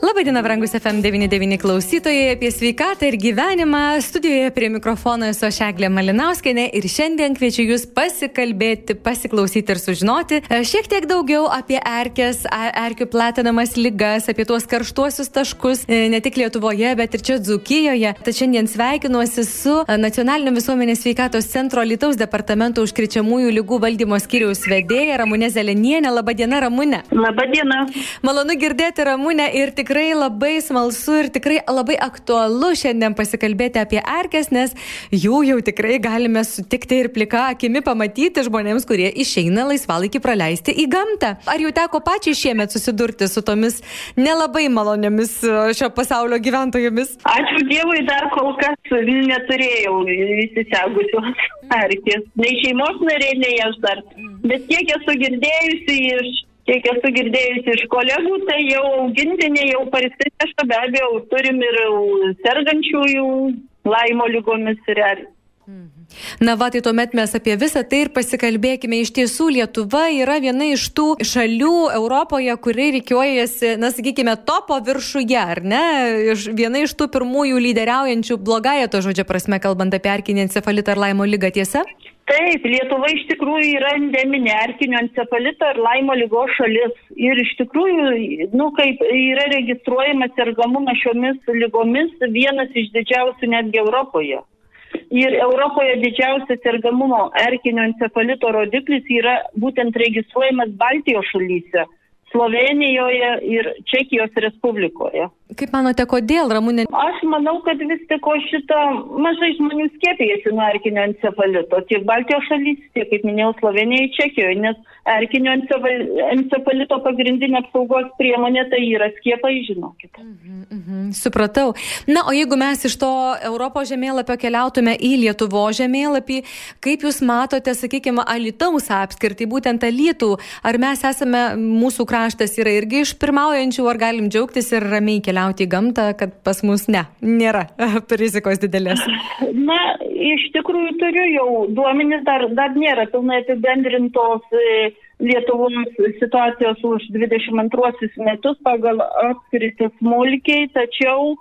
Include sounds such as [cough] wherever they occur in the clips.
Labadiena, brangus FM99 klausytojai apie sveikatą ir gyvenimą. Studijoje prie mikrofono esu aš Eglė Malinauskenė ir šiandien kviečiu Jūs pasikalbėti, pasiklausyti ir sužinoti e, šiek tiek daugiau apie erkės, erkių platinamas lygas, apie tuos karštuosius taškus e, ne tik Lietuvoje, bet ir čia Dzukijoje. Tad šiandien sveikinuosi su e, Nacionalinio visuomenės sveikatos centro Lietuvos departamento užkrečiamųjų lygų valdymo skyriaus vedėja Ramūnė Zelenienė. Labadiena, Ramūnė. Labadiena. Malonu girdėti Ramūnę ir tik tikrai labai smalsu ir tikrai labai aktualu šiandien pasikalbėti apie erkes, nes jų jau tikrai galime sutikti ir plika akimi pamatyti žmonėms, kurie išeina laisvalaikį praleisti į gamtą. Ar jau teko pačiai šiemet susidurti su tomis nelabai maloniomis šio pasaulio gyventojomis? Ačiū Dievui, dar kol kas neturėjau įsisegusios erkės. Nei šeimos nariai, nei aš dar. Bet kiek esu girdėjusi iš kiek esu girdėjusi iš kolegų, tai jau augintiniai jau parsineša, be abejo, turim ir sergančiųjų laimo lygomis ir. Mhm. Na va, tai tuomet mes apie visą tai ir pasikalbėkime. Iš tiesų, Lietuva yra viena iš tų šalių Europoje, kuri reikiuojasi, na, sakykime, topo viršuje, ar ne? Viena iš tų pirmųjų lyderiaujančių blogąją to žodžio prasme, kalbant apie erkinį encefalitą ar laimo lygą, tiesa? Taip, Lietuva iš tikrųjų yra endeminė erkinio encefalito ir laimo lygos šalis. Ir iš tikrųjų, nu, kaip yra registruojamas sergamumas šiomis lygomis, vienas iš didžiausių netgi Europoje. Ir Europoje didžiausias sergamumo erkinio encefalito rodiklis yra būtent registruojamas Baltijos šalyse. Slovenijoje ir Čekijos Respublikoje. Kaip manote, kodėl, Ramūnė? Aš manau, kad vis tik šito mažai žmonių skiepijasi nuo erkinio encefalito. Tiek Baltijos šalys, tiek, kaip minėjau, Slovenijoje, Čekijoje, nes erkinio encefalito pagrindinė apsaugos priemonė tai yra skiepai, žinokit. Mhm, mhm, supratau. Na, o jeigu mes iš to Europos žemėlapio keliautume į Lietuvo žemėlapį, kaip Jūs matote, sakykime, Alitaus apskirtį, būtent Alitų, ar mes esame mūsų kraštas yra irgi iš pirmaujančių, ar galim džiaugtis ir ramiai keliauti į gamtą, kad pas mus ne, nėra [laughs] rizikos didelės? Na, iš tikrųjų turiu jau duomenys, dar, dar nėra pilnai apibendrintos. E, Lietuvos situacijos už 22 metus pagal apskritis smulkiai, tačiau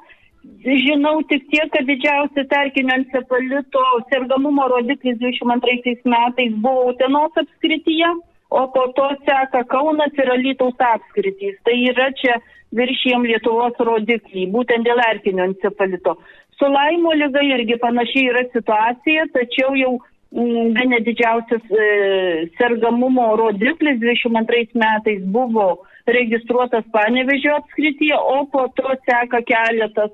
žinau tik tiek, kad didžiausias erkinio encefalito sergamumo rodiklis 22 metais buvo Utenos apskrityje o po to seka Kaunas ir Alytaus apskritys. Tai yra čia viršiem Lietuvos rodiklį, būtent dėl erkinio encefalito. Su laimo lyga irgi panašiai yra situacija, tačiau jau mm, bene didžiausias e, sergamumo rodiklis 22 metais buvo registruotas Panevežio apskrityje, o po to seka keletas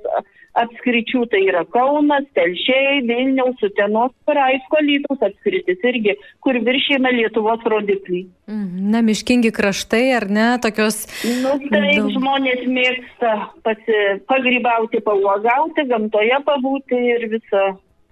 apskričių, tai yra Kaunas, Telšiai, Vilniaus, Utenos, Paraisko, Lytaus apskritis irgi, kur viršėme Lietuvos rodiklį. Mhm. Na, miškingi kraštai, ar ne, tokios. Nu, taip, daug... žmonės mėgsta pasi, pagrybauti, pauogauti, gamtoje pabūti ir visą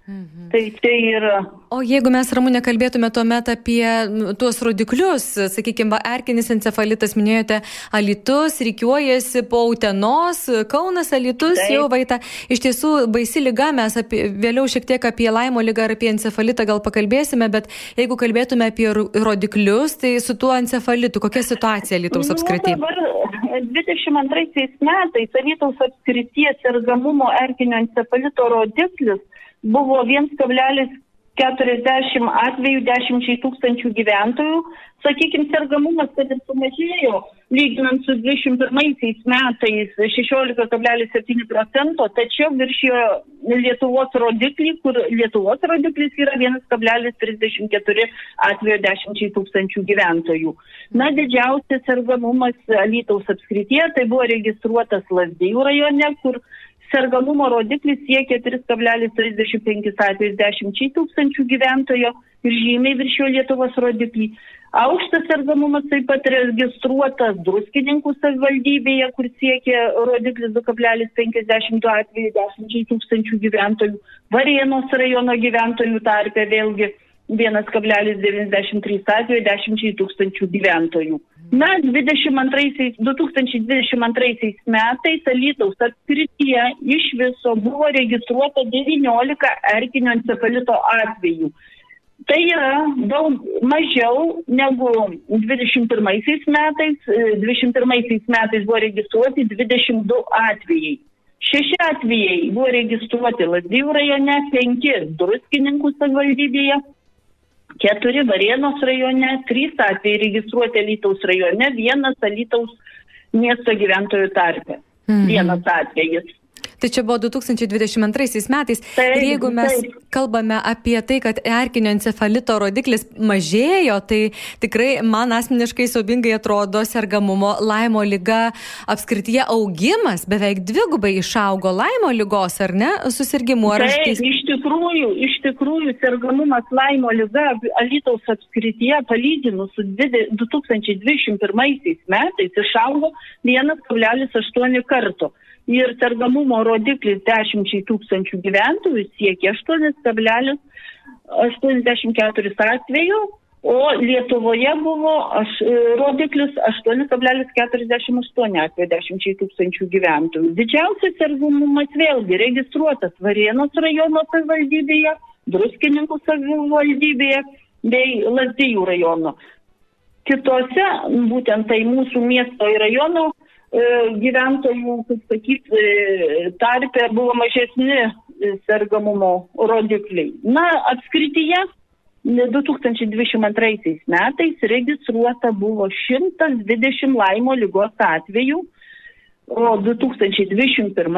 Mhm. Tai tai yra. O jeigu mes ramūnė kalbėtume tuomet apie nu, tuos rodiklius, sakykime, erkinis encefalitas, minėjote, Alitus, reikiuojasi po Utenos, Kaunas, Alitus, Taip. jau vaita. Iš tiesų, baisi lyga, mes apie, vėliau šiek tiek apie laimo lygą ar apie encefalitą gal pakalbėsime, bet jeigu kalbėtume apie rodiklius, tai su tuo encefalitu, kokia situacija Lietuvos apskritai? Nu, dabar 22 metais Lietuvos apskrities sergamumo erkinio encefalito rodiklis buvo 1,40 atvejų 10 tūkstančių gyventojų. Sakykime, sergamumas kad ir sumažėjo, lyginant su 21 metais 16,7 procento, tačiau viršijo Lietuvos rodiklį, kur Lietuvos rodiklis yra 1,34 atvejo 10 tūkstančių gyventojų. Na, didžiausias sergamumas Lytaus apskrityje tai buvo registruotas Lasdėjų rajone, kur sergamumo rodiklis siekia 3,35 atvejus 10 tūkstančių gyventojų ir žymiai viršijo Lietuvos rodiklį. Aukštas sergamumas taip pat registruotas druskininkų savivaldybėje, kur siekia rodiklis 2,52 atveju 10 tūkstančių gyventojų. Varėnos rajono gyventojų tarpe vėlgi 1,93 atveju 10 tūkstančių gyventojų. Na, 22, 2022 metais Alytaus apskrityje iš viso buvo registruota 19 erkinio encefalito atvejų. Tai yra daug mažiau negu 21 metais. 21 metais buvo registruoti 22 atvejai. Šeši atvejai buvo registruoti Lazdijų rajone, penki Druskininkų savivaldybėje, keturi Varėnos rajone, trys atvejai registruoti Alytaus rajone, vienas Alytaus miesto gyventojų tarpe. Mhm. Vienas atvejis. Tai čia buvo 2022 metais. Taip, ir jeigu mes taip. kalbame apie tai, kad erkinio encefalito rodiklis mažėjo, tai tikrai man asmeniškai saubingai atrodo sergamumo laimo lyga apskrityje augimas beveik dvigubai išaugo laimo lygos, ar ne, susirgymų. Ar taip, aš... iš tikrųjų, iš tikrųjų sergamumas laimo lyga Alytaus apskrityje palyginus su 2021 metais išaugo 1,8 kartų ir sergamumo rodiklis 10 tūkstančių gyventojų siekia 8,84 atvejų, o Lietuvoje buvo aš, rodiklis 8,48 atveju 10 tūkstančių gyventojų. Didžiausias sergamumas vėlgi registruotas Varėnos rajono savivaldybėje, Druskininkų savivaldybėje bei Lazdijų rajono. Kitose, būtent tai mūsų miesto ir rajono E, gyventojų, kaip sakyt, e, tarpe buvo mažesni e, sergamumo rodikliai. Na, apskrityje 2022 metais registruota buvo 120 laimo lygos atvejų, o 2021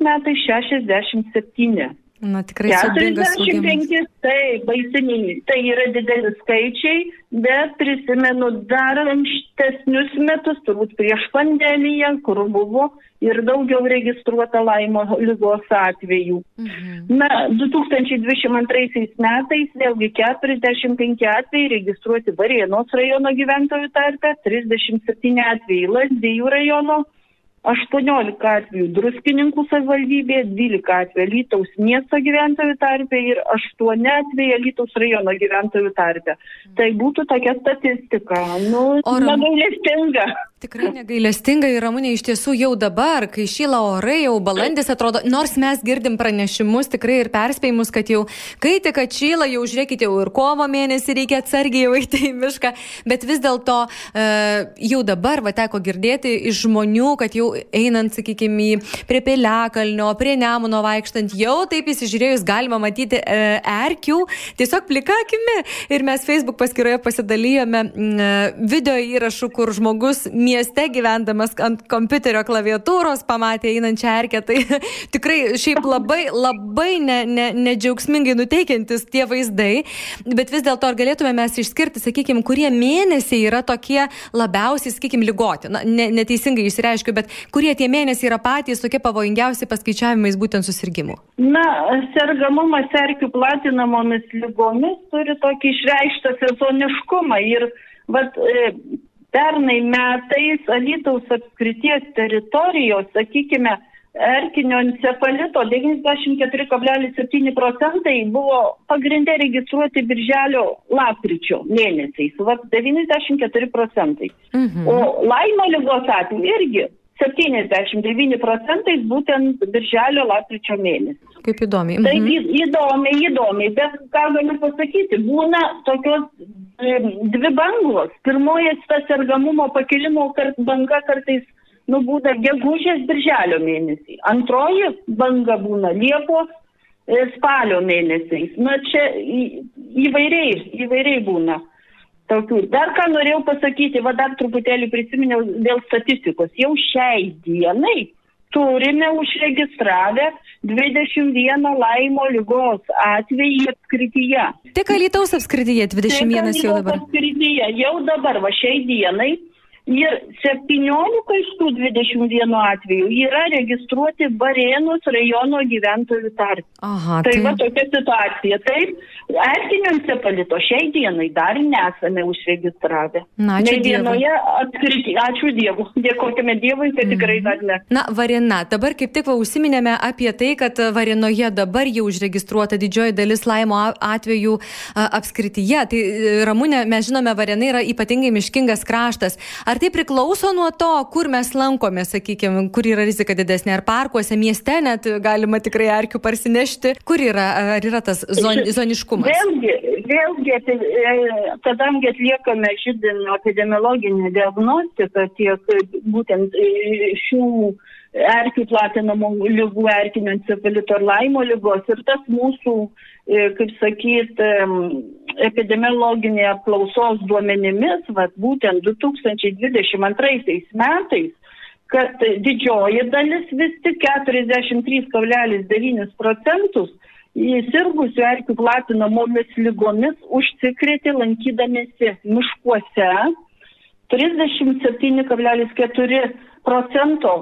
metais 67. Na, tikrai 45, tai baisiniai, tai yra dideli skaičiai, bet prisimenu dar ankstesnius metus, turbūt prieš pandemiją, kur buvo ir daugiau registruota laimo lygos atvejų. Mhm. Na, 2022 metais vėlgi 45 atvejai registruoti Varėnos rajono gyventojų tarpe, 37 atvejai Lazdijų rajono 18 atvejų druskininkų savivaldybėje, 12 atvejų Lytaus miesto gyventojų tarpe ir 8 atvejų Lytaus rajono gyventojų tarpe. Tai būtų tokia statistika. Nu, negailestinga. Tikrai negailestinga ir ramūnė iš tiesų jau dabar, kai šyla orai, jau balandis atrodo, nors mes girdim pranešimus tikrai ir perspėjimus, kad jau kai tik atšyla, jau žiūrėkite, jau ir kovo mėnesį reikia atsargiai jau eiti į mišką, bet vis dėlto e, jau dabar va teko girdėti iš žmonių, kad jau einant, sakykime, prie Piliakalnio, prie Nemuno vaikštant, jau taip įsižiūrėjus galima matyti e, erkių, tiesiog plika akimi. Ir mes Facebook paskyroje pasidalijome e, video įrašų, kur žmogus mieste gyvendamas ant kompiuterio klaviatūros pamatė einančią erkę. Tai [laughs] tikrai šiaip labai, labai nedžiaugsmingai ne, ne nuteikiantis tie vaizdai. Bet vis dėlto ar galėtume mes išskirti, sakykime, kurie mėnesiai yra tokie labiausiai, sakykime, lygoti. Na, ne, neteisingai išsireiškiu, bet kurie tie mėnesiai yra patys tokie pavojingiausi paskaičiavimais būtent susirgymų? Na, sergamumas erkių platinamomis lygomis turi tokį išreikštą sezoniškumą ir vat, e, pernai metais Alytaus apskrities teritorijos, sakykime, erkinio encefalito 94,7 procentai buvo pagrindė registruoti birželio lapkričio mėnesiais. Vat 94 procentai. Mhm. O laimo lygos atveju irgi 79 procentais būtent birželio lapkričio mėnesį. Kaip įdomiai. Mhm. Tai įdomiai, įdomiai, bet ką galiu pasakyti, būna tokios dvi bangos. Pirmoji tas sergamumo pakilimo kart, banga kartais nu, būna gegužės birželio mėnesį. Antroji banga būna liepos e, spalio mėnesiais. Na čia įvairiai, įvairiai būna tokių. Dar ką norėjau pasakyti, va dar truputėlį prisiminiau dėl statistikos. Jau šiai dienai turime užregistravę 21 laimo lygos atvejį apskrityje. Tik Alytaus apskrityje 21 jau dabar. Apskrityje jau dabar, va šiai dienai Ir 17 iš tų 21 atvejų yra registruoti Barėnus rajono gyventojų tarp. Aha, tai, tai va tokia situacija. Taip, erkinio encefalito šiai dienai dar nesame užregistravę. Na, ačiū ne vienoje atkritį. Ačiū Dievui. [laughs] Dėkojame Dievui, kad mm. tikrai dar ne. Na, Varina, dabar kaip tik va užsiminėme apie tai, kad Varinoje dabar jau užregistruota didžioji dalis laimo atvejų apskrityje. Tai Ramūnė, mes žinome, Varina yra ypatingai miškingas kraštas. Ar tai priklauso nuo to, kur mes lankome, sakykime, kur yra rizika didesnė, ar parkuose, mieste net galima tikrai arkių parsinešti, kur yra, ar yra tas zon, zoniškumas? Žinomas? Vėlgi, vėlgi e, kadangi atliekame žydinio epidemiologinę diagnostiką tiek būtent šių erkių platinamų lygų, erkinio encefalito ir laimo lygos ir tas mūsų, kaip sakyt, epidemiologinė apklausos duomenimis, vat, būtent 2022 metais kad didžioji dalis vis tik 43,9 procentus sirgusių erkių platinamomis lygomis užsikrėtė lankydamėsi miškuose, 37,4 procento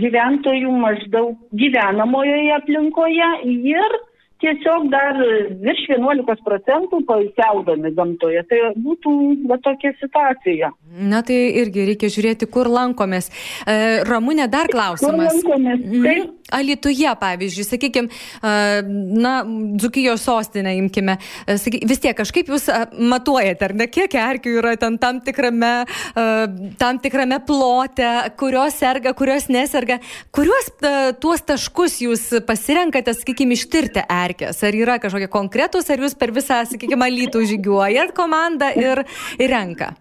gyventojų maždaug gyvenamojoje aplinkoje ir tiesiog dar virš 11 procentų paisiaudami gamtoje. Tai būtų va, tokia situacija. Na tai irgi reikia žiūrėti, kur lankomės. E, Ramūnė, dar klausimas. Kur lankomės? Mhm. Tai Alituje, pavyzdžiui, sakykime, na, Dzukijos sostinę imkime, e, saky, vis tiek kažkaip jūs e, matuojate, ar ne, kiek erkių yra ten tam tikrame, e, tam tikrame plote, kurios serga, kurios neserga. Kuriuos tuos taškus jūs pasirenkate, sakykime, ištirti erkės? Ar yra kažkokie konkretus, ar jūs per visą, sakykime, lytų žygiuojat komandą ir, ir renka?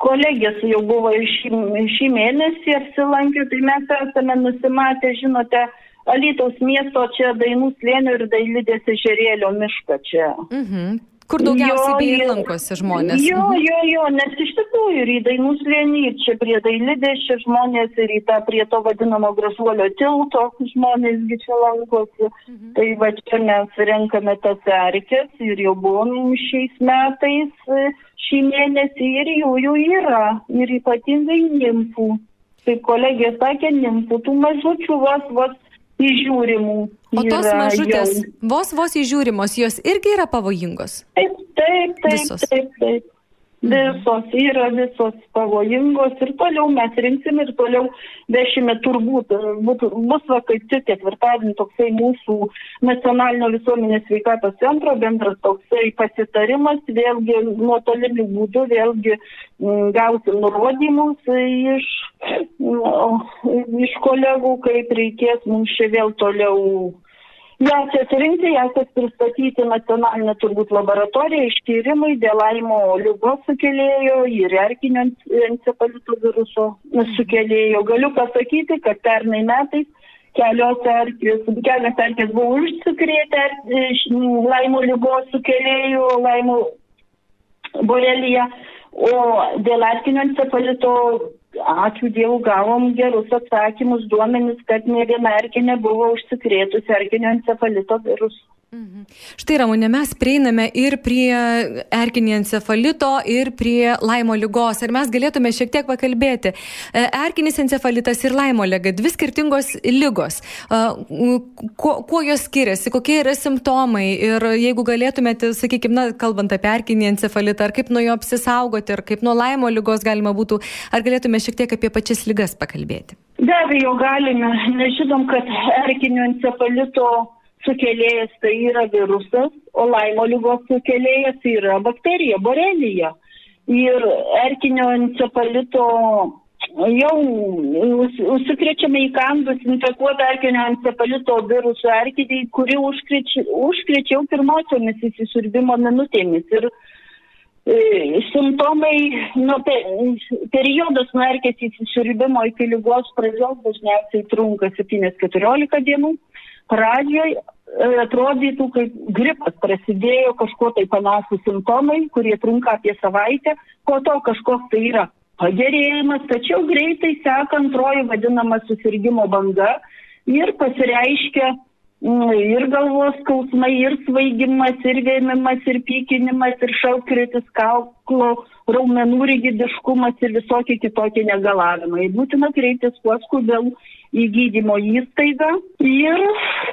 Kolegės jau buvo šį, šį mėnesį apsilankę, tai mes esame nusimatę, žinote, Alytaus miesto čia Dainų slėnio ir Dailidės ežerėlio mišką čia. Mhm. Kur daugiausiai beje lankosi žmonės. Jo, mhm. jo, jo, nes iš tikrųjų ir į Dainų slėnį, ir čia prie Dailidės čia žmonės, ir į tą prie to vadinamo gražuolio tilto žmonėsgi čia lankosi. Mhm. Tai va čia mes renkame tas erkės ir jau buvom šiais metais šį mėnesį ir jų jų yra, ir ypatingai nimfų. Kaip kolegė sakė, nimfų tų mažučių vos vos įžiūrimų. O tos mažutės, jau. vos vos įžiūrimos, jos irgi yra pavojingos? Taip, taip, taip. Visos. taip, taip. Visos yra visos pavojingos ir toliau mes rinksim ir toliau vešime turbūt. Būt, bus va kaip tik ketvirtadienį toksai mūsų nacionalinio visuomenės sveikatos centro bendras toksai pasitarimas, vėlgi nuotoliniu būdu, vėlgi mm, gausim nurodymus iš, m, iš kolegų, kaip reikės mums čia vėl toliau jas atrinkti, jas pristatyti nacionalinę turbūt laboratoriją ištyrimai dėl laimo lygos sukėlėjo ir erkinio encefalito viruso sukėlėjo. Galiu pasakyti, kad pernai metais kelios erkės, kelios erkės buvo užsikrėtę laimo lygos sukėlėjų, laimo borelyje, o dėl erkinio encefalito ačiū Dievui, gavom gerus atsakymus, duomenis, kad ne viena erkė nebuvo užsikrėtusi erkinio encefalito virusu. Mhm. Štai Ramūnė, mes prieiname ir prie erkinio encefalito, ir prie laimo lygos. Ir mes galėtume šiek tiek pakalbėti. E, erkinis encefalitas ir laimo lyga - dvi skirtingos lygos. E, kuo, kuo jos skiriasi, kokie yra simptomai ir jeigu galėtumėte, sakykime, na, kalbant apie erkinį encefalitą, ar kaip nuo jo apsisaugoti, ar kaip nuo laimo lygos galima būtų, ar galėtume šiek tiek apie pačias lygas pakalbėti. Be abejo, galime. Nežinom, kad erkinio encefalito sukėlėjas tai yra virusas, o laimo lygos sukėlėjas yra bakterija, borelija. Ir erkinio encefalito jau užsikrečiame įkandus infekuotą erkinio encefalito virusų erkinį, kuri užkrečiau pirmosiomis įsisiurbimo minutėmis. Ir e, simptomai, nu, pe, periodas nuo erkės įsisiurbimo iki lygos pradžios dažniausiai trunka 7-14 dienų pradžioj e, atrodytų, kaip gripas prasidėjo kažkuo tai panašus simptomai, kurie trunka apie savaitę, po to kažkoks tai yra pagerėjimas, tačiau greitai seka antroji vadinama susirgymo banga ir pasireiškia mm, ir galvos skausmai, ir svaigimas, ir vėmimas, ir pykinimas, ir šalkritis, kaklo, raumenų rigidiškumas ir visokie kitokie negalavimai. Būtina kreiptis kuo skubiau į gydymo įstaigą ir,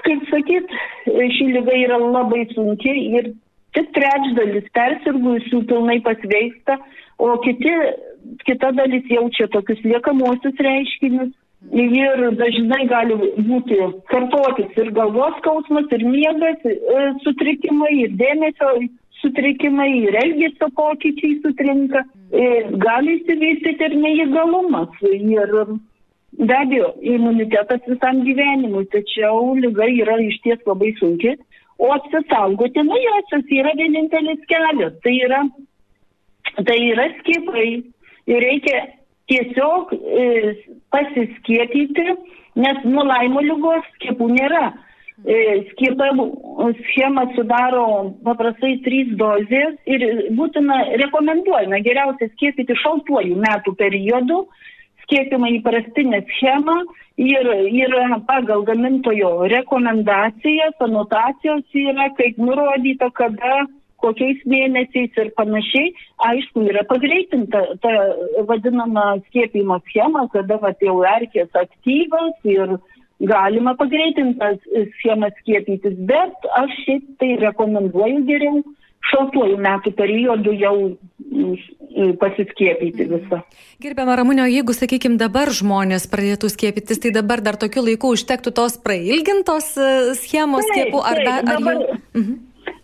kaip sakyt, ši lyga yra labai sunki ir tik trečdalis persirgusių pilnai pasveiksta, o kiti, kita dalis jaučia tokius liekamuosius reiškinius. Ir dažnai gali būti kartotis ir galvos skausmas, ir miegas e, sutrikimai, ir dėmesio sutrikimai, ir elgesio pokyčiai sutrinka. Ir gali įsivystyti ir neįgalumas. Ir Be abejo, imunitetas visam gyvenimui, tačiau lyga yra iš ties labai sunki, O apsisaugoti nuo josios yra vienintelis kelias. Tai yra, tai yra skiepai. Ir reikia tiesiog e, pasiskiepyti, nes nuo laimo lygos skiepų nėra. E, skiepą schemą sudaro paprastai trys dozės ir būtina rekomenduojama geriausia skiepyti šaltuoju metų periodu, skiepimą įprastinę schemą ir, ir pagal gamintojo rekomendacijas, anotacijos yra, kaip nurodyta, kada kokiais mėnesiais ir panašiai, aišku, yra pagreitinta ta vadinama skiepimo schema, kada va, jau erkės aktyvas ir galima pagreitintas schemas skiepytis, bet aš šiaip tai rekomenduoju geriau šaltuoju metų periodu jau mm, pasiskiepyti visą. Gerbiama Ramunio, jeigu, sakykime, dabar žmonės pradėtų skiepytis, tai dabar dar tokiu laiku užtektų tos prailgintos e, schemos taip, skiepų, ar, taip, dar, ar dabar, jau... Mhm.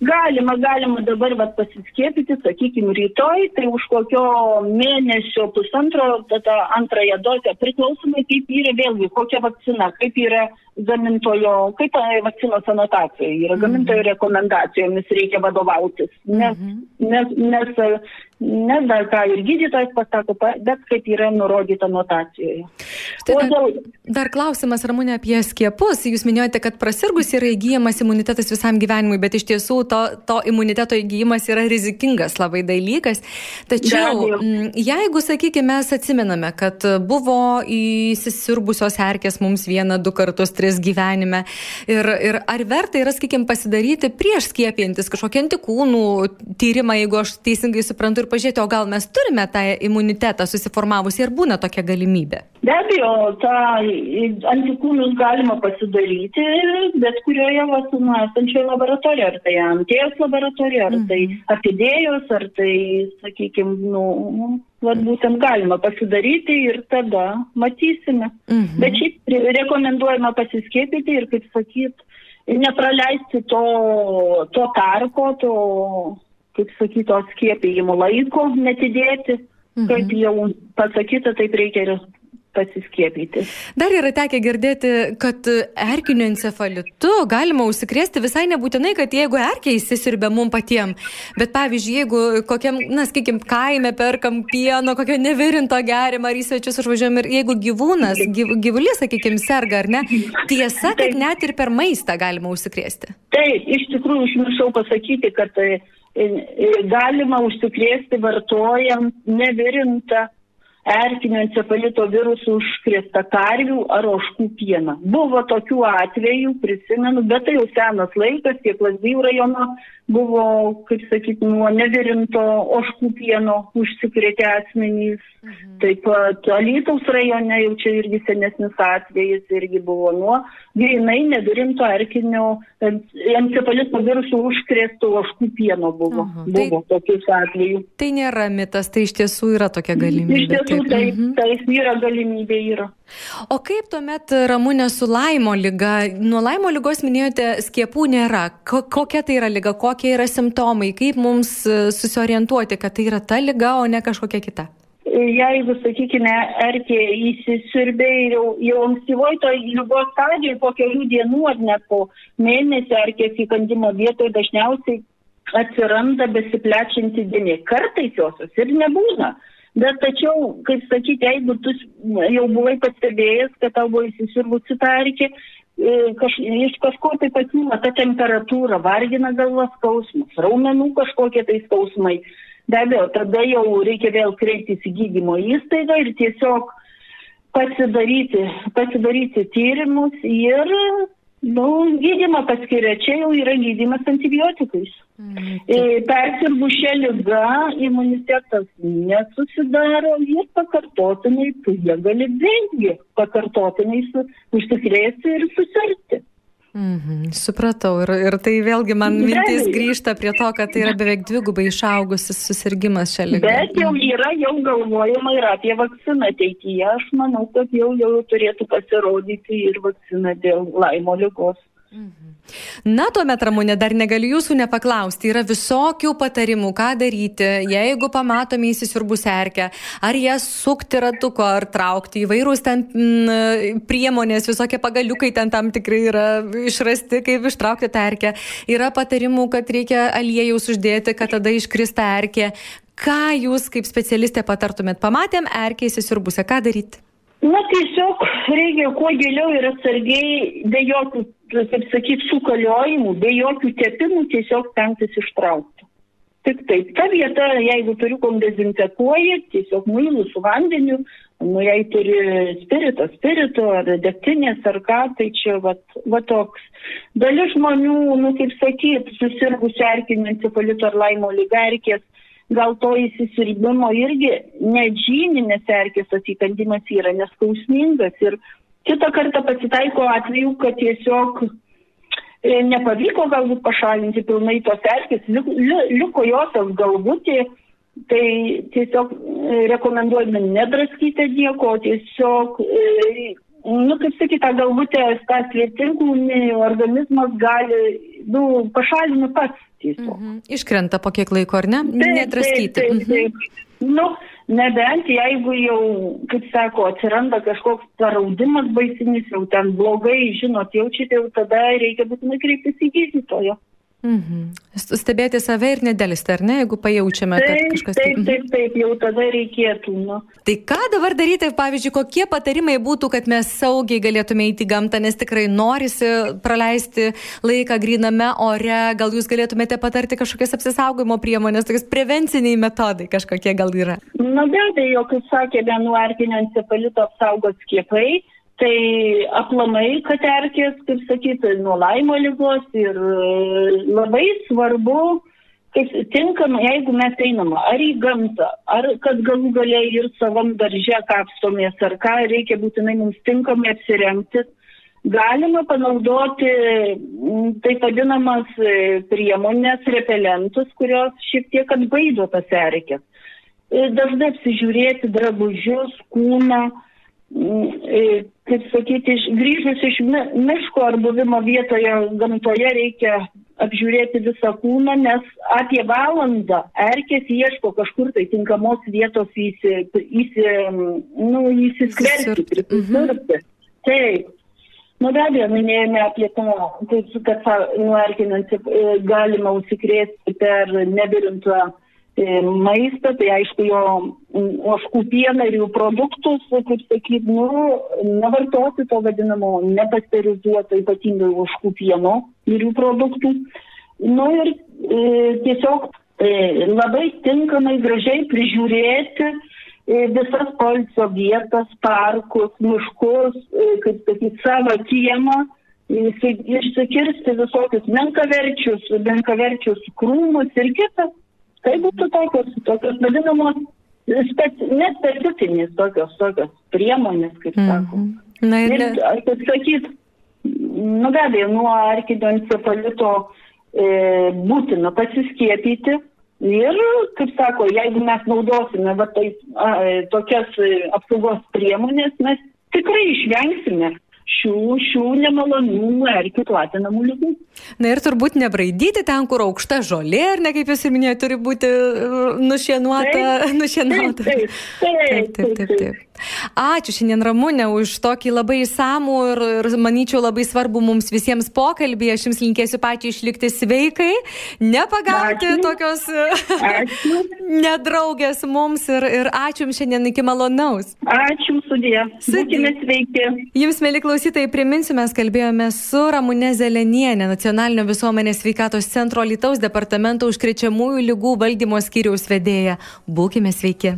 Galima, galima dabar vat, pasiskiepyti, sakykime, rytoj, tai už kokio mėnesio pusantro, tada antrąją dozę, priklausomai kaip yra vėlgi, kokia vakcina, kaip yra gamintojo, kaip vakcinos anotacija, yra gamintojo rekomendacijomis reikia vadovautis, nes, nes, nes, nes dar ką ir gydytojas pasako, bet kaip yra nurodyta anotacijoje. Štai dar, dėl... dar klausimas, Ramūnė, apie skiepus. Jūs minėjote, kad prasirgus yra įgyjamas imunitetas visam gyvenimui, bet iš tiesų to, to imuniteto įgyjimas yra rizikingas labai dalykas. Tačiau, jeigu, sakykime, mes atsimename, kad buvo įsisirbusios erkės mums vieną, du kartus, tris gyvenime ir, ir ar verta yra, sakykime, pasidaryti prieš skiepintis kažkokį antikūnų tyrimą, jeigu aš teisingai suprantu, ir pažiūrėti, o gal mes turime tą imunitetą susiformavusi ir būna tokia galimybė. Be abejo, tą antikūnus galima pasidaryti bet kurioje vakcinų esančioje laboratorijoje, ar tai anties laboratorija, ar tai mhm. apidėjos, ar tai, sakykime, nu, vat būtent galima pasidaryti ir tada matysime. Mhm. Bet šiaip rekomenduojama pasiskiepyti ir, kaip sakyt, nepraleisti to, to tarpo, to, kaip sakyt, to skiepijimo laiko, netidėti. Mhm. Kaip jau pasakyta, taip reikia ir pasiskiepyti. Dar yra tekę girdėti, kad erkinio encefalitu galima užsikrėsti visai nebūtinai, kad jeigu erkiai įsisirbė mum patiem, bet pavyzdžiui, jeigu kokiam, na, sakykim, kaime perkam pieno, kokio nevirinto gerimą ar į svečius užvažiuojam ir jeigu gyvūnas, gyv, gyvulys, sakykim, serga ar ne, tiesa, kad net ir per maistą galima užsikrėsti. Taip, iš tikrųjų užmiršau pasakyti, kad e, galima užsikrėsti vartojant nevirintą erkinio encefalito virusų užkrėsta karvių ar oškų pieną. Buvo tokių atvejų, prisimenu, bet tai jau senas laikas, tiek Lazdijų rajono buvo, kaip sakyti, nuo nevirinto oškų pieno užsikrėtė asmenys. Mhm. Taip pat Alytaus rajone jau čia irgi senesnis atvejis irgi buvo nuo grinai nevirinto erkinio encefalito virusų užkrėsto oškų pieno buvo. Mhm. Buvo tai, tokius atvejų. Tai nėra mitas, tai iš tiesų yra tokia galimybė. Iš tiesų taip, taip, mhm. taip yra galimybė yra. O kaip tuomet ramūnė su laimo lyga? Nuo laimo lygos minėjote, skiepų nėra. Ko, kokia tai yra lyga, kokie yra simptomai, kaip mums e, susiorientuoti, kad tai yra ta lyga, o ne kažkokia kita? Jeigu, sakykime, erkė įsisirbė ir jau, jau ankstyvoj toj lygos stadijoje po kelių dienų ar net po mėnesio erkės įkandimo vietoje dažniausiai atsiranda besiplečianti dėmė. Kartais josios ir nebūna. Bet tačiau, kaip sakyti, jeigu tu jau buvai pastebėjęs, kad tau buvo įsisirbusi tarkė, e, kaž, iš kažko tai pakyla ta temperatūra, vargina galvas skausmas, raumenų kažkokie tai skausmai. Be abejo, tada jau reikia vėl kreiptis į gydymo įstaigą ir tiesiog pasidaryti, pasidaryti tyrimus ir Nu, gydimą paskiria, čia jau yra gydimas antibiotikais. Mm, Persirgus šią lygą imunitetas nesusidaro ir pakartotinai, tu jie gali vėlgi pakartotinai užsikrėsti ir susirgti. Mhm, supratau. Ir, ir tai vėlgi man mintis grįžta prie to, kad tai yra beveik dvigubai išaugusis susirgymas šią ligą. Bet jau yra, jau galvojama ir apie vakciną ateityje. Aš manau, kad jau, jau turėtų pasirodyti ir vakcina dėl laimo lygos. Na, tuomet, Ramūnė, dar negaliu jūsų nepaklausti. Yra visokių patarimų, ką daryti, jeigu pamatome įsisiurbus erkę, ar jas sukti ratuko, ar traukti įvairūs ten m, mm, priemonės, visokie pagaliukai ten tam tikrai yra išrasti, kaip ištraukti tą erkę. Yra patarimų, kad reikia aliejaus uždėti, kad tada iškrista erkė. Ką jūs kaip specialistė patartumėt? Pamatėm erkę įsisiurbusią, ką daryti? Na, tiesiog reikia kuo giliau ir atsargiai, be jokių, kaip sakyti, sukaliojimų, be jokių tepimų tiesiog stengtis ištraukti. Tik taip, ta vieta, jeigu turiu kondezinfekuoji, tiesiog muilų su vandeniu, nu jei turi spiritą, spirito ar degtinės ar ką, tai čia va, va toks. Dalis žmonių, nu kaip sakyti, susirgus erkinio encefalito ar laimo lygarkės, gal to įsisirbimo irgi net žyminės erkės atsikandimas yra neskausmingas ir kitą kartą pasitaiko atveju, kad tiesiog e, nepavyko galbūt pašalinti pilnai tos erkės, liko josios galvutė, tai tiesiog e, rekomenduojame nedraskyti nieko, tiesiog, e, nu, kaip sakyta, galvutė, tas svetimkūnį organizmas gali, nu, pašalina pats tiesiog. Mhm. Iškrenta po kiek laiko, ar ne? Taip, Nedraskyti. Taip, taip, taip. Mhm. Nu, nebent jeigu jau, kaip sako, atsiranda kažkoks paraudimas baisinis, jau ten blogai, žinot, jaučiate, jau tada reikia būtinai kreiptis į gydytoją. Mhm. Stebėti save ir nedėlisti, ar ne, jeigu pajaučiame, taip, kad kažkas... Taip, taip, taip, taip, jau tada reikėtų. Nu. Tai ką dabar daryti, pavyzdžiui, kokie patarimai būtų, kad mes saugiai galėtume įti gamtą, nes tikrai norisi praleisti laiką griname ore, gal jūs galėtumėte patarti kažkokias apsisaugojimo priemonės, tokias prevenciniai metodai kažkokie gal yra? Na be abejo, kaip sakė, nuo erkinio encefalito apsaugos skiepai Tai aplamai, kad erkės, kaip sakyti, nuo laimo lygos ir e, labai svarbu, kaip tinkamai, jeigu mes einam ar į gamtą, ar kad galų galiai ir savam darže kapstomės, ar ką, reikia būtinai mums tinkamai apsirengti. Galima panaudoti taip vadinamas e, priemonės, repelentus, kurios šiek tiek atbaido tas erkės. E, dažnai apsižiūrėti drabužius, kūną kaip sakyti, grįžus iš miško ar buvimo vietoje gamtoje reikia apžiūrėti visą kūną, nes apie valandą erkės ieško kažkur tai tinkamos vietos įsi, įsi, nu, įsiskverti, prisirpti. Mhm. Taip. Nu, be abejo, minėjome apie tą, kad nuo erkinant e, galima užsikrėsti per nebirintą E, maistą, tai aišku jo oškų pieną ir jų produktus, kaip sakyti, nu, nevartoti to vadinamo nepasterizuoto ypatingai oškų pieno ir jų produktų. Nu ir e, tiesiog e, labai tinkamai gražiai prižiūrėti e, visas polsio vietas, parkus, miškus, e, kaip sakyti, savo kiemą išsikirsti visokius menkaverčius, menkaverčius krūmus ir kitas Tai būtų tokios, tokios vadinamos speci, nespecifinės tokios, tokios priemonės, kaip mm -hmm. sako. Na ir, ir kaip sakyt, nu be abejo, nuo arkido encefalito e, būtina pasiskiepyti. Ir, kaip sako, jeigu mes naudosime va, tai, a, tokias e, apsaugos priemonės, mes tikrai išvengsime šių, šių nemalonių erkių platinamų lygų. Na ir turbūt nebraidyti ten, kur aukšta žolė, ar ne, kaip jūs ir minėjote, turi būti uh, nušienuota. Taip, [laughs] nušienuota. Taip, taip, taip, taip, taip. Ačiū šiandien Ramūnė už tokį labai įsamų ir, ir, manyčiau, labai svarbu mums visiems pokalbį. Aš jums linkėsiu pačiai išlikti sveikai, nepagauti ačiū. tokios ačiū. [laughs] nedraugės mums ir, ir ačiū jums šiandien iki malonaus. Ačiū, sudė. Sudė sveiki. Jums, mėly klausytojai, priminsiu, mes kalbėjome su Ramūne Zelenienė, Nacionalinio visuomenės sveikatos centro Lietuvos departamento užkrečiamųjų lygų valdymo skyriaus vedėja. Būkime sveiki.